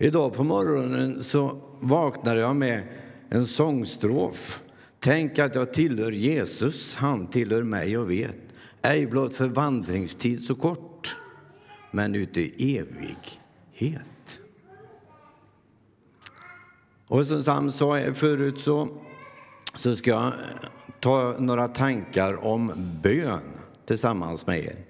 Idag på morgonen så vaknade jag med en sångstrof. Tänk att jag tillhör Jesus, han tillhör mig och vet. Ej blott för vandringstid så kort, men uti evighet. Och som Sam sa förut så, så ska jag ta några tankar om bön tillsammans med er.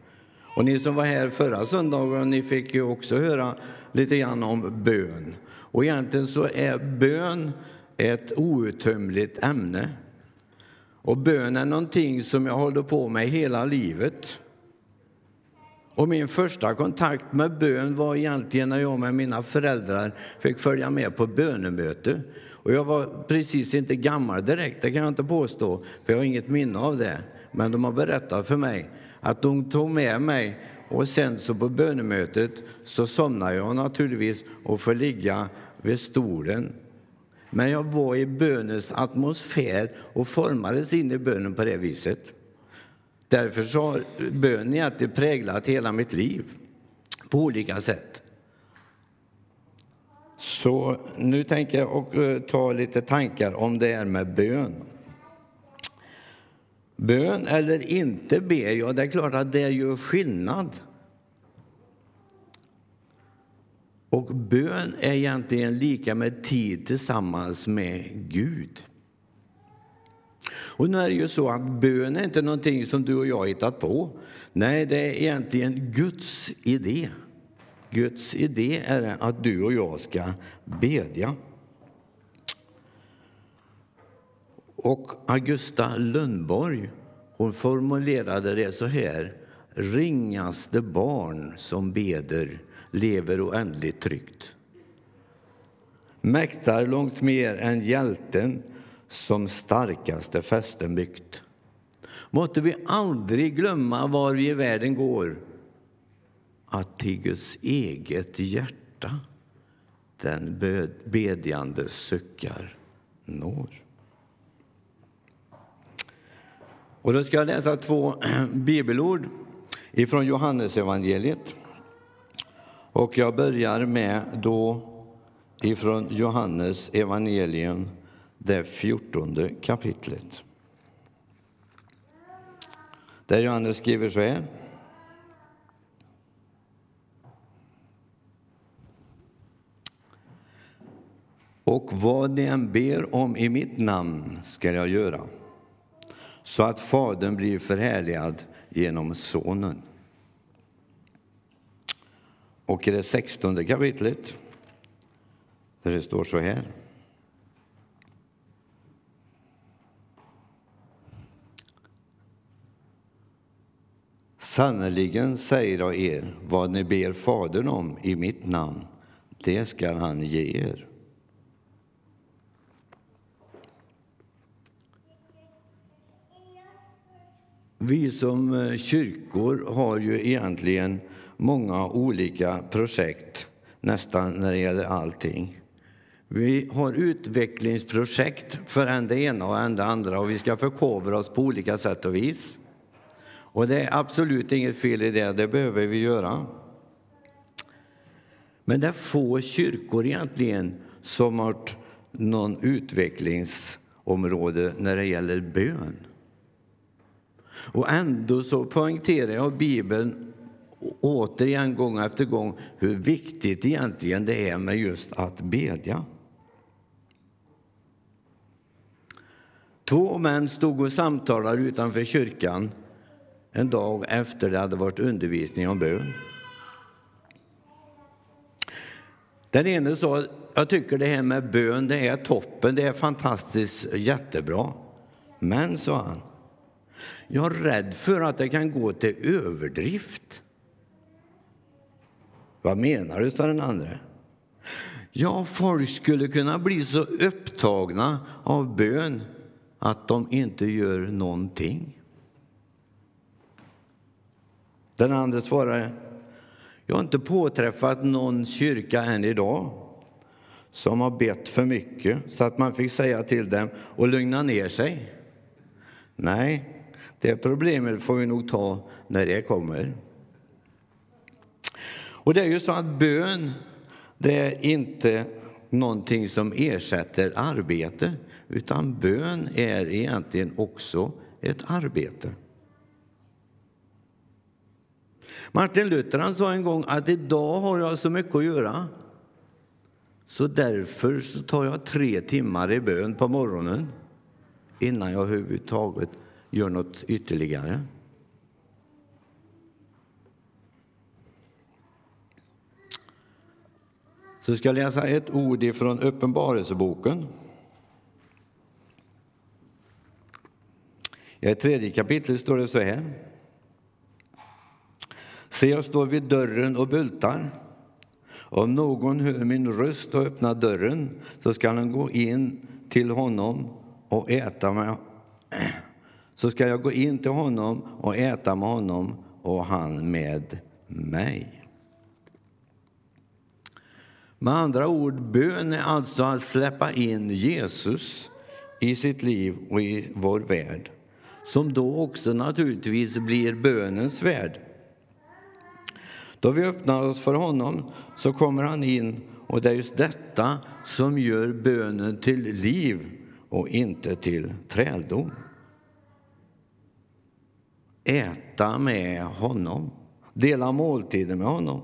Och ni som var här förra söndagen, ni fick ju också höra lite grann om bön. Och egentligen så är bön ett outtömligt ämne. Och bön är någonting som jag håller på med hela livet. Och min första kontakt med bön var egentligen när jag med mina föräldrar fick följa med på bönemöte. Och jag var precis inte gammal direkt, det kan jag inte påstå, för jag har inget minne av det. Men de har berättat för mig att de tog med mig och sen så på bönemötet så somnade jag naturligtvis och får ligga vid stolen. Men jag var i bönens atmosfär och formades in i bönen på det viset. Därför så har bön egentligen präglat hela mitt liv på olika sätt. Så nu tänker jag eh, ta lite tankar om det här med bön. Bön eller inte be, ja det är klart att det gör skillnad. Och bön är egentligen lika med tid tillsammans med Gud. Och nu är det ju så att bön är inte någonting som du och jag har hittat på. Nej, det är egentligen Guds idé. Guds idé är att du och jag ska bedja. Och Augusta Lundborg hon formulerade det så här. Ringaste barn som beder lever oändligt tryggt. Mäktar långt mer än hjälten som starkaste fästen byggt. Måtte vi aldrig glömma var vi i världen går att till Guds eget hjärta den bedjande suckar når. Och då ska jag läsa två bibelord ifrån Johannesevangeliet. Och jag börjar med då ifrån Johannes evangelium, det fjortonde kapitlet. Där Johannes skriver så här. Och vad ni än ber om i mitt namn ska jag göra så att Fadern blir förhärligad genom Sonen. Och i det sextonde kapitlet, där det står så här. Sannerligen säger jag er, vad ni ber Fadern om i mitt namn, det skall han ge er. Vi som eh, kyrkor har ju egentligen många olika projekt, nästan när det gäller allting. Vi har utvecklingsprojekt för än det ena och än det andra och vi ska förkovra oss på olika sätt och vis. Och det är absolut inget fel i det, det behöver vi göra. Men det är få kyrkor egentligen som har någon utvecklingsområde när det gäller bön. Och ändå så poängterar jag Bibeln återigen gång efter gång hur viktigt egentligen det är med just att bedja. Två män stod och samtalade utanför kyrkan en dag efter det hade varit undervisning om bön. Den ene sa, jag tycker det här med bön det är toppen, det är fantastiskt jättebra. Men, sa han, jag är rädd för att det kan gå till överdrift. Vad menar du, sa den andra. Ja, folk skulle kunna bli så upptagna av bön att de inte gör någonting. Den andra svarade, jag har inte påträffat någon kyrka än idag som har bett för mycket så att man fick säga till dem att lugna ner sig. Nej, det problemet får vi nog ta när det kommer. Och det är ju så att bön, det är inte någonting som ersätter arbete, utan bön är egentligen också ett arbete. Martin Luther han sa en gång att idag har jag så mycket att göra så därför så tar jag tre timmar i bön på morgonen innan jag överhuvudtaget gör något ytterligare. Så ska jag läsa ett ord från Uppenbarelseboken. I tredje kapitlet står det så här. Se, jag står vid dörren och bultar. Om någon hör min röst och öppnar dörren så skall han gå in till honom och äta med så ska jag gå in till honom och äta med honom och han med mig. Med andra ord, bön är alltså att släppa in Jesus i sitt liv och i vår värld som då också naturligtvis blir bönens värld. Då vi öppnar oss för honom så kommer han in och det är just detta som gör bönen till liv och inte till träldom. Äta med honom, dela måltiden med honom.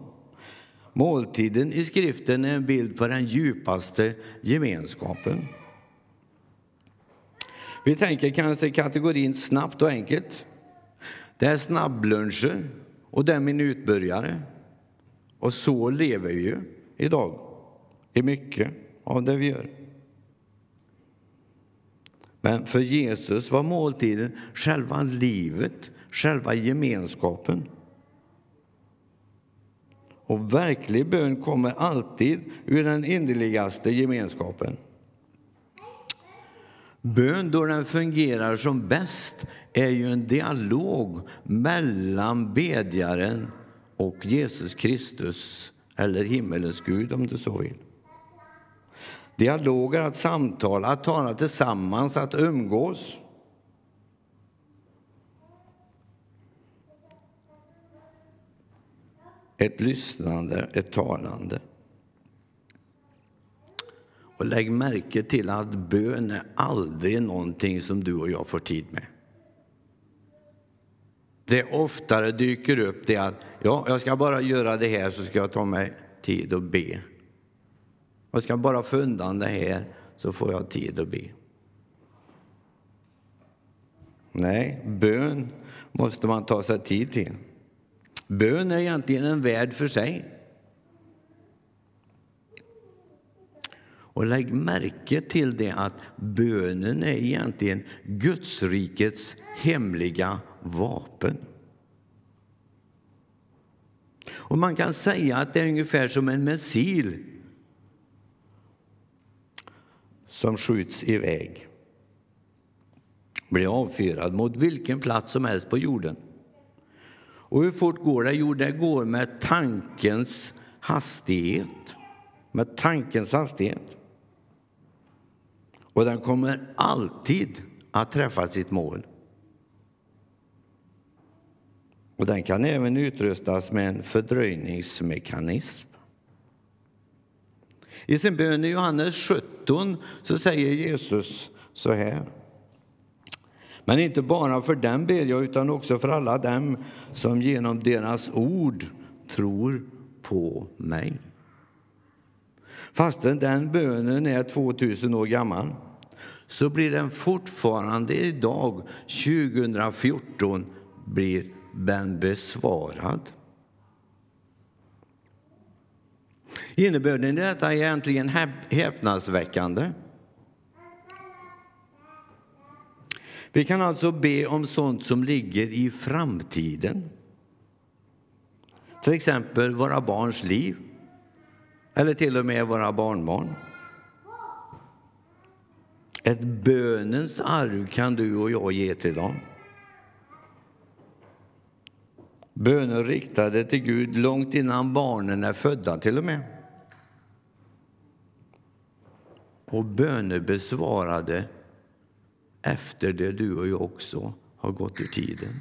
Måltiden i skriften är en bild på den djupaste gemenskapen. Vi tänker kanske kategorin snabbt och enkelt. Det är snabbluncher och det är minutbörjare. Och så lever vi ju idag i mycket av det vi gör. Men för Jesus var måltiden själva livet, själva gemenskapen. Och verklig bön kommer alltid ur den innerligaste gemenskapen. Bön, då den fungerar som bäst, är ju en dialog mellan bedjaren och Jesus Kristus, eller himmelens Gud om du så vill. Dialoger, att samtala, att tala tillsammans, att umgås. Ett lyssnande, ett talande. Och lägg märke till att bön är aldrig någonting som du och jag får tid med. Det oftare dyker upp det att ja, jag ska bara göra det här så ska jag ta mig tid att be. Jag ska bara få undan det här så får jag tid att be. Nej, bön måste man ta sig tid till. Bön är egentligen en värld för sig. Och lägg märke till det att bönen är egentligen Gudsrikets hemliga vapen. Och man kan säga att det är ungefär som en missil som skjuts iväg blir avfyrad mot vilken plats som helst på jorden. Och hur fort går det? Jo, det går med tankens hastighet. Med tankens hastighet. Och den kommer alltid att träffa sitt mål. Och den kan även utrustas med en fördröjningsmekanism. I sin bön i Johannes 17 så säger Jesus så här. Men inte bara för dem ber jag, utan också för alla dem som genom deras ord tror på mig. Fastän den bönen är 2000 år gammal så blir den fortfarande idag, 2014, blir den besvarad. Innebörden i detta är egentligen häpnadsväckande. Vi kan alltså be om sånt som ligger i framtiden. Till exempel våra barns liv, eller till och med våra barnbarn. Ett bönens arv kan du och jag ge till dem. Böner riktade till Gud långt innan barnen är födda till och med. Och böner besvarade efter det du och jag också har gått ur tiden.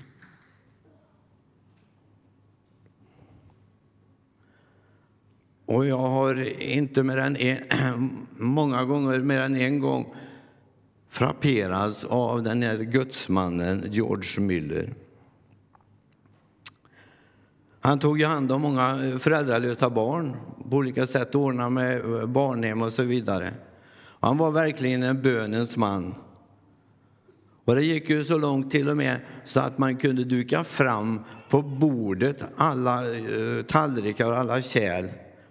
Och jag har inte mer än en, många gånger mer än en gång frapperats av den här gudsmannen George Müller. Han tog ju hand om många föräldralösa barn, på olika sätt ordnade med barnhem och så vidare. Han var verkligen en bönens man. Och det gick ju så långt till och med så att man kunde duka fram på bordet alla eh, tallrikar och alla kärl.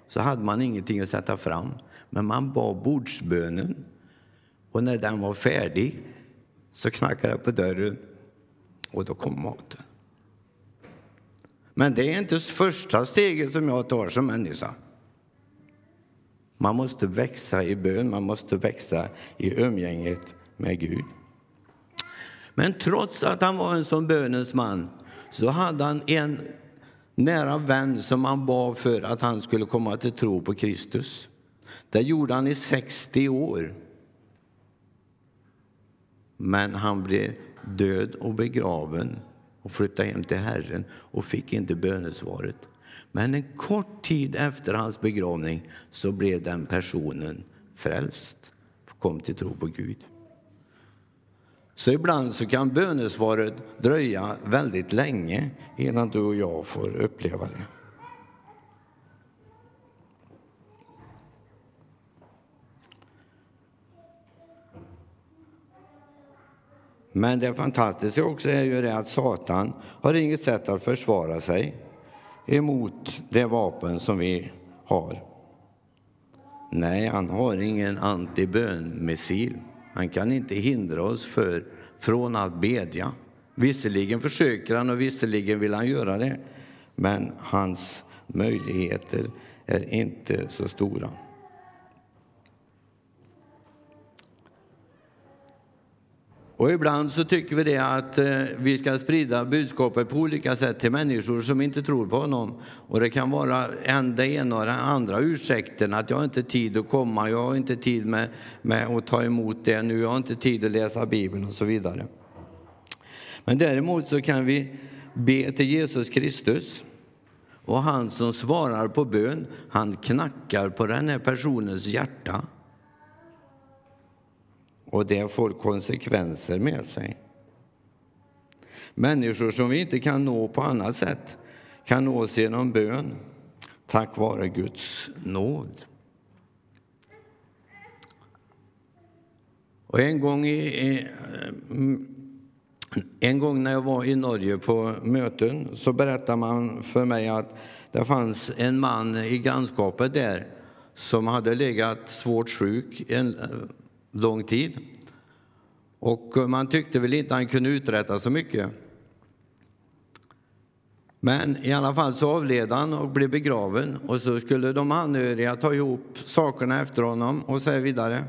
Så hade man ingenting att sätta fram. Men man bad bordsbönen. Och när den var färdig så knackade det på dörren och då kom maten. Men det är inte första steget som jag tar som människa. Man måste växa i bön, man måste växa i umgänget med Gud. Men trots att han var en sån bönens man så hade han en nära vän som han bad för att han skulle komma till tro på Kristus. Det gjorde han i 60 år. Men han blev död och begraven och flyttade hem till Herren och fick inte bönesvaret. Men en kort tid efter hans begravning så blev den personen frälst, och kom till tro på Gud. Så ibland så kan bönesvaret dröja väldigt länge innan du och jag får uppleva det. Men det fantastiska också är ju det att Satan har inget sätt att försvara sig emot det vapen som vi har. Nej, han har ingen antibönmissil. Han kan inte hindra oss för, från att bedja. Visserligen försöker han och visserligen vill han göra det, men hans möjligheter är inte så stora. Och ibland så tycker vi det att eh, vi ska sprida budskapet på olika sätt till människor som inte tror på honom. Och det kan vara en det ena och den andra ursäkten, att jag har inte tid att komma, jag har inte tid med, med att ta emot det nu, jag har inte tid att läsa Bibeln och så vidare. Men däremot så kan vi be till Jesus Kristus och han som svarar på bön, han knackar på den här personens hjärta och det får konsekvenser med sig. Människor som vi inte kan nå på annat sätt kan nås genom bön tack vare Guds nåd. Och en gång, i, eh, en gång när jag var i Norge på möten så berättade man för mig att det fanns en man i grannskapet där som hade legat svårt sjuk en lång tid. Och man tyckte väl inte han kunde uträtta så mycket. Men i alla fall så avled han och blev begraven och så skulle de anhöriga ta ihop sakerna efter honom och så vidare.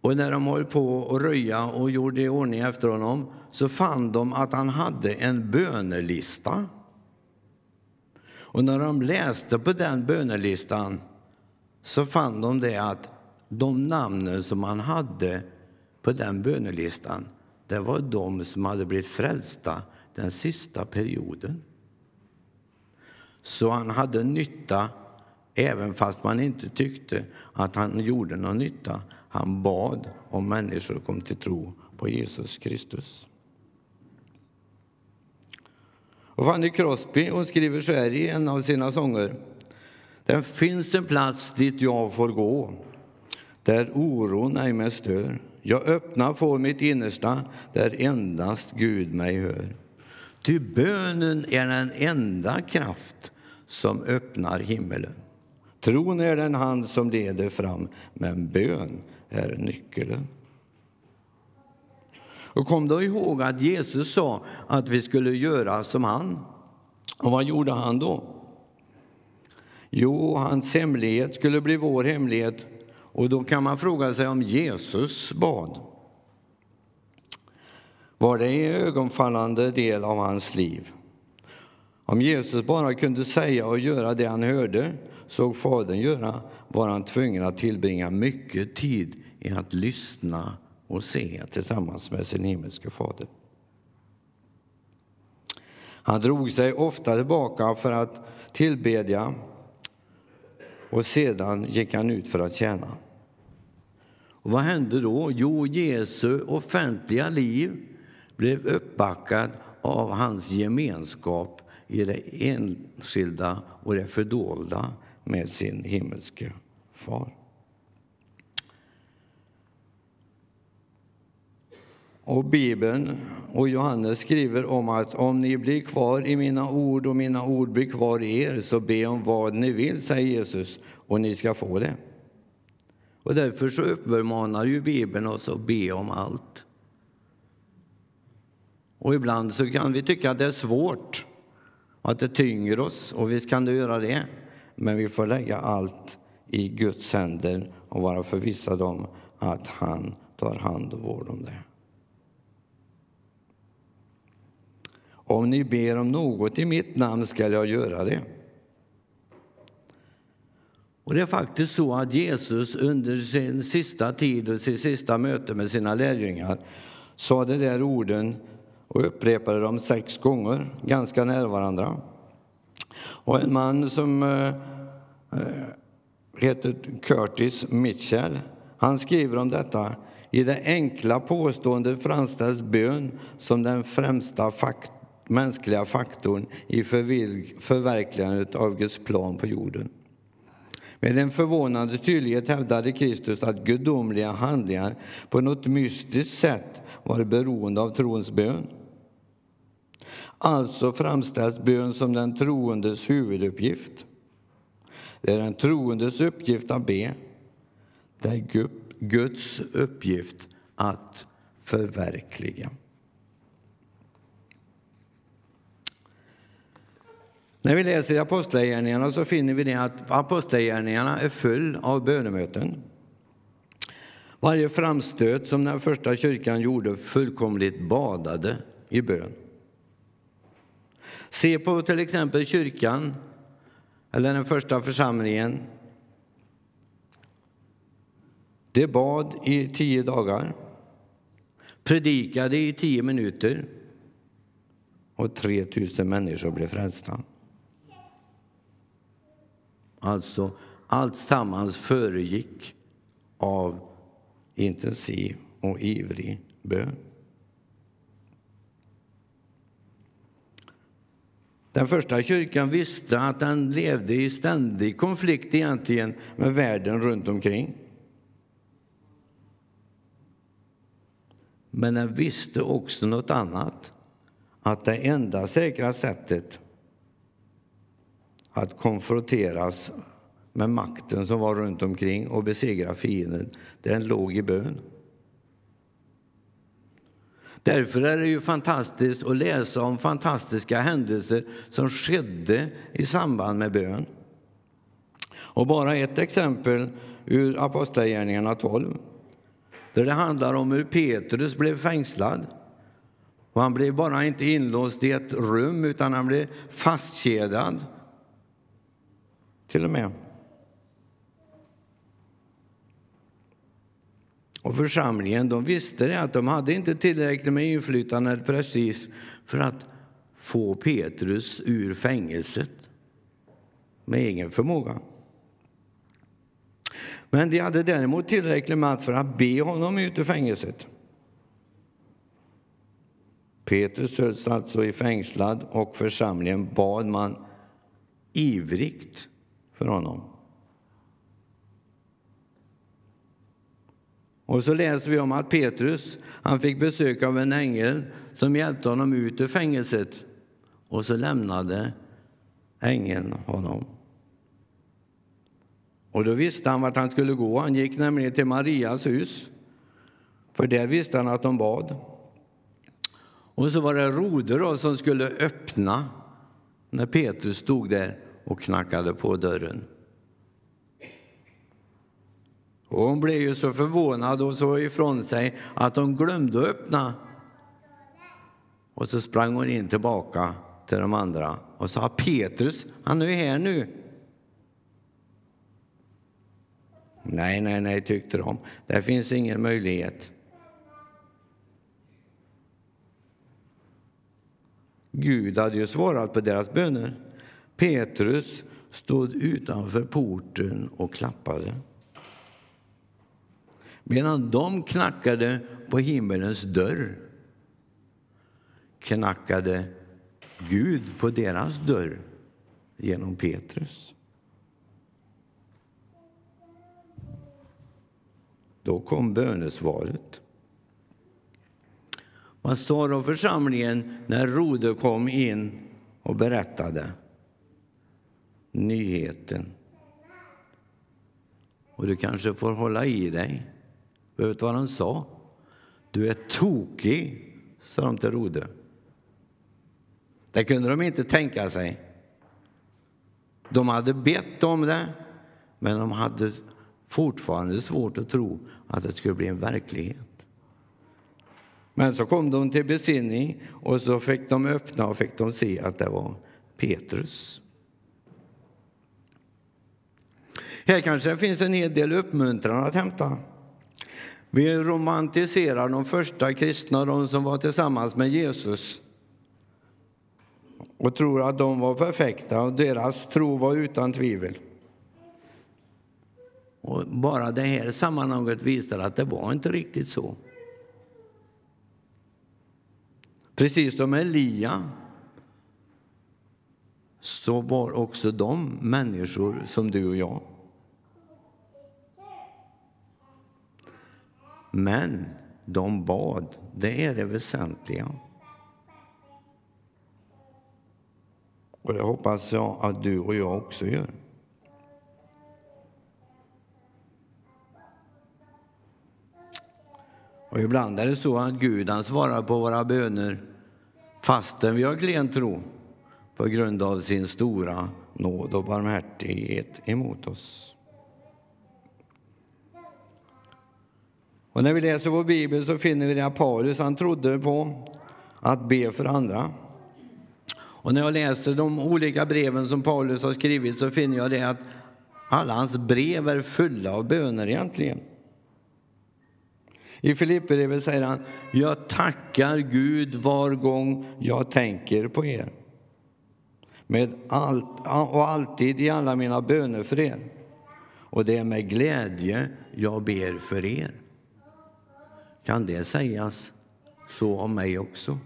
Och när de höll på att röja och gjorde i ordning efter honom så fann de att han hade en bönelista. Och när de läste på den bönelistan så fann de det att de namnen som han hade på den bönelistan, det var de som hade blivit frälsta den sista perioden. Så han hade nytta även fast man inte tyckte att han gjorde någon nytta. Han bad om människor kom till tro på Jesus Kristus. Och Fanny Crosby hon skriver så här i en av sina sånger. Det finns en plats dit jag får gå, där oron ej mig stör. Jag öppnar får mitt innersta, där endast Gud mig hör. Ty bönen är den enda kraft som öppnar himmelen. Tron är den hand som leder fram, men bön är nyckeln. Och kom då ihåg att Jesus sa att vi skulle göra som han. Och vad gjorde han då? Jo, hans hemlighet skulle bli vår hemlighet och då kan man fråga sig om Jesus bad. Var det en ögonfallande del av hans liv? Om Jesus bara kunde säga och göra det han hörde, såg Fadern göra, var han tvungen att tillbringa mycket tid i att lyssna och se tillsammans med sin himmelske fader. Han drog sig ofta tillbaka för att tillbedja och sedan gick han ut för att tjäna. Och vad hände då? Jo, Jesu offentliga liv blev uppbackat av hans gemenskap i det enskilda och det fördolda med sin himmelske far. Och Bibeln och Johannes skriver om att om ni blir kvar i mina ord och mina ord blir kvar i er, så be om vad ni vill, säger Jesus, och ni ska få det. Och därför så uppmanar ju Bibeln oss att be om allt. Och ibland så kan vi tycka att det är svårt, att det tynger oss, och visst kan det göra det. Men vi får lägga allt i Guds händer och vara förvissade om att han tar hand och vård om det. Om ni ber om något i mitt namn skall jag göra det. Och Det är faktiskt så att Jesus under sin sista tid och sitt sista möte med sina lärjungar sa de där orden och upprepade dem sex gånger, ganska nära varandra. Och en man som eh, eh, heter Curtis Mitchell, han skriver om detta. I det enkla påståendet framställs bön som den främsta fakt mänskliga faktorn i förverkligandet av Guds plan på jorden. Med en förvånande tydlighet hävdade Kristus att gudomliga handlingar på något mystiskt sätt var beroende av trons bön. Alltså framställs bön som den troendes huvuduppgift. Det är den troendes uppgift att be. Det är Guds uppgift att förverkliga. När vi läser i Apostlagärningarna så finner vi det att Apostlagärningarna är full av bönemöten. Varje framstöt som den första kyrkan gjorde fullkomligt badade i bön. Se på till exempel kyrkan, eller den första församlingen. De bad i tio dagar, predikade i tio minuter och 3 000 människor blev frälsta. Alltså, allt sammans föregick av intensiv och ivrig bön. Den första kyrkan visste att den levde i ständig konflikt egentligen med världen runt omkring. Men den visste också något annat, att det enda säkra sättet att konfronteras med makten som var runt omkring och besegra fienden, den låg i bön. Därför är det ju fantastiskt att läsa om fantastiska händelser som skedde i samband med bön. Och bara ett exempel ur Apostlagärningarna 12, där det handlar om hur Petrus blev fängslad. Och han blev bara inte inlåst i ett rum, utan han blev fastkedjad till och med. Och församlingen de visste det, att de hade inte tillräckligt med inflytande eller prestige för att få Petrus ur fängelset med egen förmåga. Men de hade däremot tillräckligt med för att be honom ut ur fängelset. Petrus hölls alltså i fängslad och församlingen bad man ivrigt för honom. Och så läser vi om att Petrus han fick besök av en ängel som hjälpte honom ut ur fängelset. Och så lämnade ängeln honom. Och då visste han vart han skulle gå. Han gick nämligen till Marias hus, för där visste han att de bad. Och så var det Roder som skulle öppna när Petrus stod där och knackade på dörren. Och hon blev ju så förvånad och så ifrån sig att hon glömde att öppna. Och så sprang hon in tillbaka till de andra och sa Petrus, han är ju här nu. Nej, nej, nej, tyckte de. Det finns ingen möjlighet. Gud hade ju svarat på deras böner. Petrus stod utanför porten och klappade. Medan de knackade på himmelens dörr knackade Gud på deras dörr genom Petrus. Då kom bönesvaret. Vad sa då församlingen när Rode kom in och berättade nyheten? Och du kanske får hålla i dig. Vet du vad de sa? Du är tokig, sa de till Rode. Det kunde de inte tänka sig. De hade bett om det, men de hade fortfarande svårt att tro att det skulle bli en verklighet. Men så kom de till besinning och så fick de öppna och fick de se att det var Petrus. Här kanske det finns en hel del uppmuntran att hämta. Vi romantiserar de första kristna, de som var tillsammans med Jesus och tror att de var perfekta och deras tro var utan tvivel. Och bara det här sammanhanget visar att det var inte riktigt så. Precis som Elia så var också de människor som du och jag. Men de bad, det är det väsentliga. Och det hoppas jag att du och jag också gör. Och ibland är det så att Gud han svarar på våra böner fastän vi har klen tro på grund av sin stora nåd och barmhärtighet emot oss. Och när vi läser vår bibel så finner vi att Paulus han trodde på att be för andra. Och när jag läser de olika breven som Paulus har skrivit så finner jag det att alla hans brev är fulla av böner egentligen. I Filipperbrevet säger han, jag tackar Gud var gång jag tänker på er. Med allt, och alltid i alla mina böner för er. Och det är med glädje jag ber för er. Kan det sägas så om mig också?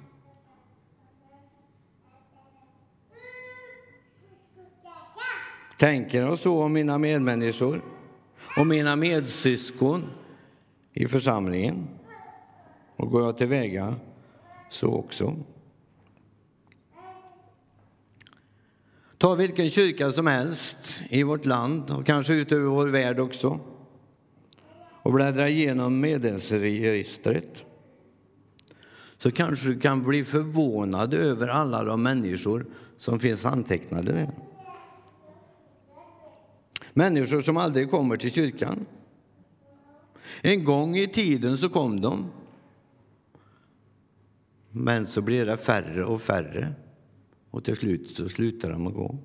Tänker jag så om mina medmänniskor och mina medsyskon i församlingen och går jag tillväga så också. Ta vilken kyrka som helst i vårt land och kanske utöver vår värld också och bläddrar igenom medlemsregistret så kanske du kan bli förvånad över alla de människor som finns antecknade där. Människor som aldrig kommer till kyrkan. En gång i tiden så kom de. Men så blir det färre och färre och till slut så slutar de att gå.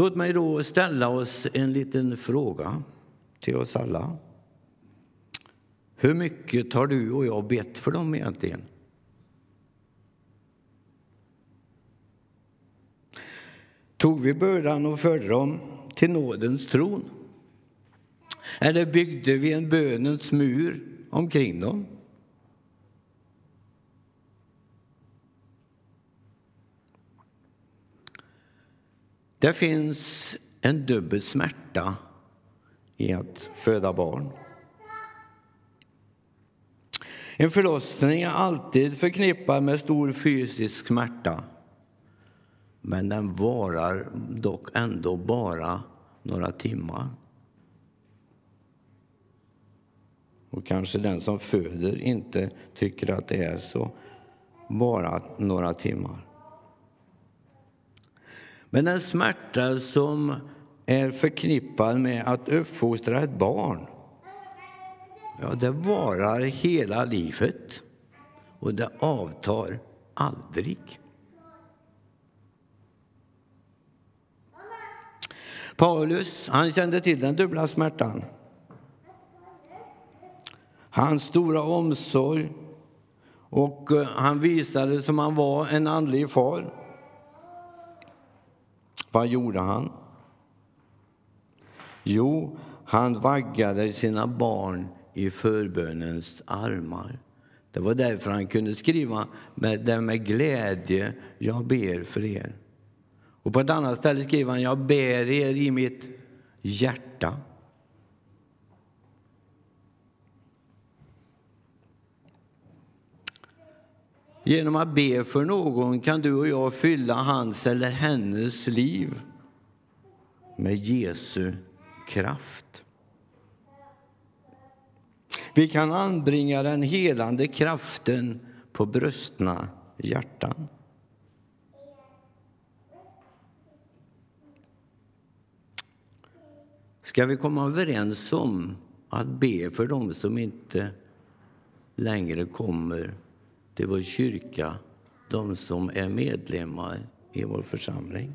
Låt mig då ställa oss en liten fråga till oss alla. Hur mycket har du och jag bett för dem egentligen? Tog vi bördan och förde dem till nådens tron? Eller byggde vi en bönens mur omkring dem? Det finns en dubbel smärta i att föda barn. En förlossning är alltid förknippad med stor fysisk smärta men den varar dock ändå bara några timmar. Och kanske den som föder inte tycker att det är så, bara några timmar. Men den smärta som är förknippad med att uppfostra ett barn, ja, det varar hela livet och det avtar aldrig. Paulus han kände till den dubbla smärtan. Hans stora omsorg Och eh, han visade som han var en andlig far. Vad gjorde han? Jo, han vaggade sina barn i förbönens armar. Det var därför han kunde skriva med, det med glädje, jag ber för er. Och på ett annat ställe skriver han, jag ber er i mitt hjärta. Genom att be för någon kan du och jag fylla hans eller hennes liv med Jesu kraft. Vi kan anbringa den helande kraften på bröstna hjärtan. Ska vi komma överens om att be för dem som inte längre kommer till vår kyrka, de som är medlemmar i vår församling?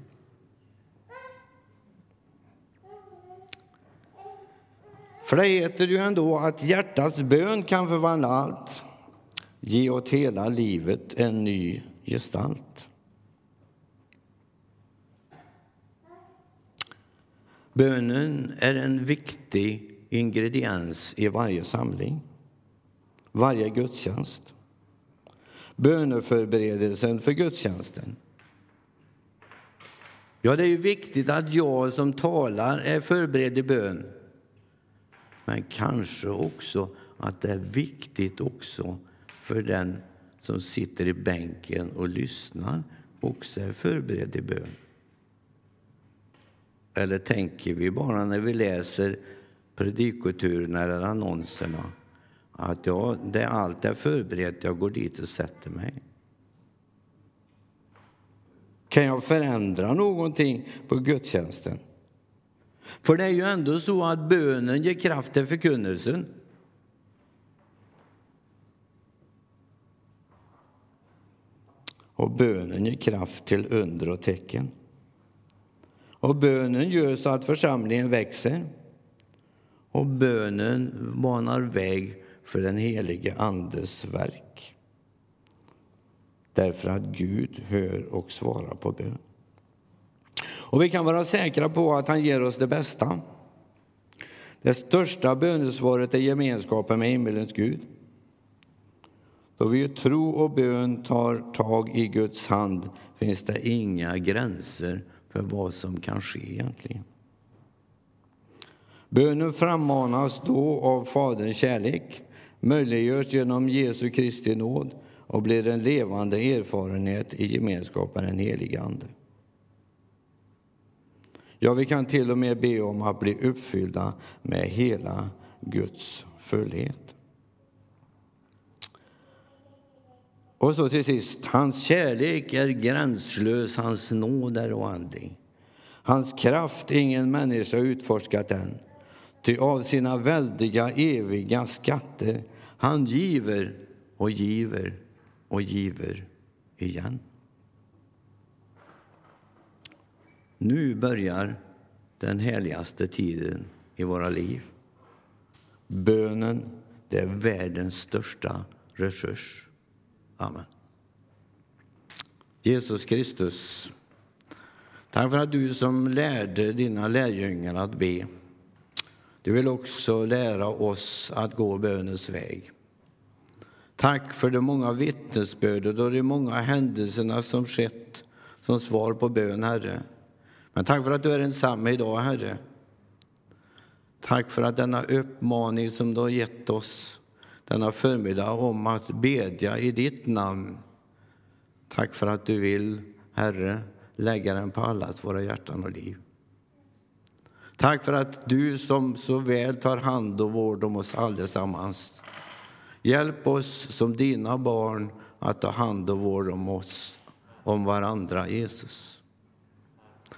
För det heter ju ändå att hjärtats bön kan förvandla allt, ge åt hela livet en ny gestalt. Bönen är en viktig ingrediens i varje samling, varje gudstjänst. Böneförberedelsen för gudstjänsten. Ja, det är ju viktigt att jag som talar är förberedd i bön. Men kanske också att det är viktigt också för den som sitter i bänken och lyssnar också är förberedd i bön. Eller tänker vi bara när vi läser predikoturerna eller annonserna att jag, det allt är förberett, jag går dit och sätter mig? Kan jag förändra någonting på gudstjänsten? För det är ju ändå så att bönen ger kraft till förkunnelsen. Och bönen ger kraft till under och tecken. Och bönen gör så att församlingen växer. Och bönen banar väg för den helige Andes verk. Därför att Gud hör och svarar på bön. Och vi kan vara säkra på att han ger oss det bästa. Det största bönesvaret är gemenskapen med himmelens Gud. Då vi i tro och bön tar tag i Guds hand finns det inga gränser för vad som kan ske egentligen. Bönen frammanas då av Faderns kärlek, möjliggörs genom Jesu Kristi nåd och blir en levande erfarenhet i gemenskapen med den helige Ande. Ja, vi kan till och med be om att bli uppfyllda med hela Guds fullhet. Och så till sist, hans kärlek är gränslös, hans nåd är oändlig. Hans kraft ingen människa utforskat än. Ty av sina väldiga eviga skatter han giver och giver och giver igen. Nu börjar den härligaste tiden i våra liv. Bönen det är världens största resurs. Amen. Jesus Kristus, tack för att du som lärde dina lärjungar att be. Du vill också lära oss att gå bönens väg. Tack för de många vittnesbörden och de många händelserna som skett som svar på bön, Herre. Men tack för att du är densamme idag, Herre. Tack för att denna uppmaning som du har gett oss denna förmiddag om att bedja i ditt namn. Tack för att du vill, Herre, lägga den på allas våra hjärtan och liv. Tack för att du som så väl tar hand och vård om oss allesammans. Hjälp oss som dina barn att ta hand och vård om oss, om varandra, Jesus.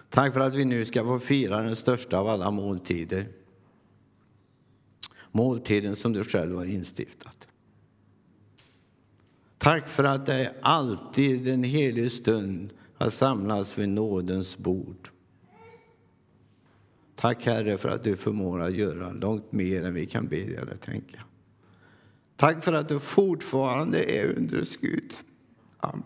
Tack för att vi nu ska få fira den största av alla måltider. Måltiden som du själv har instiftat. Tack för att det alltid en helig stund att samlas vid nådens bord. Tack Herre för att du förmår att göra långt mer än vi kan be eller tänka. Tack för att du fortfarande är undrets Gud. Amen.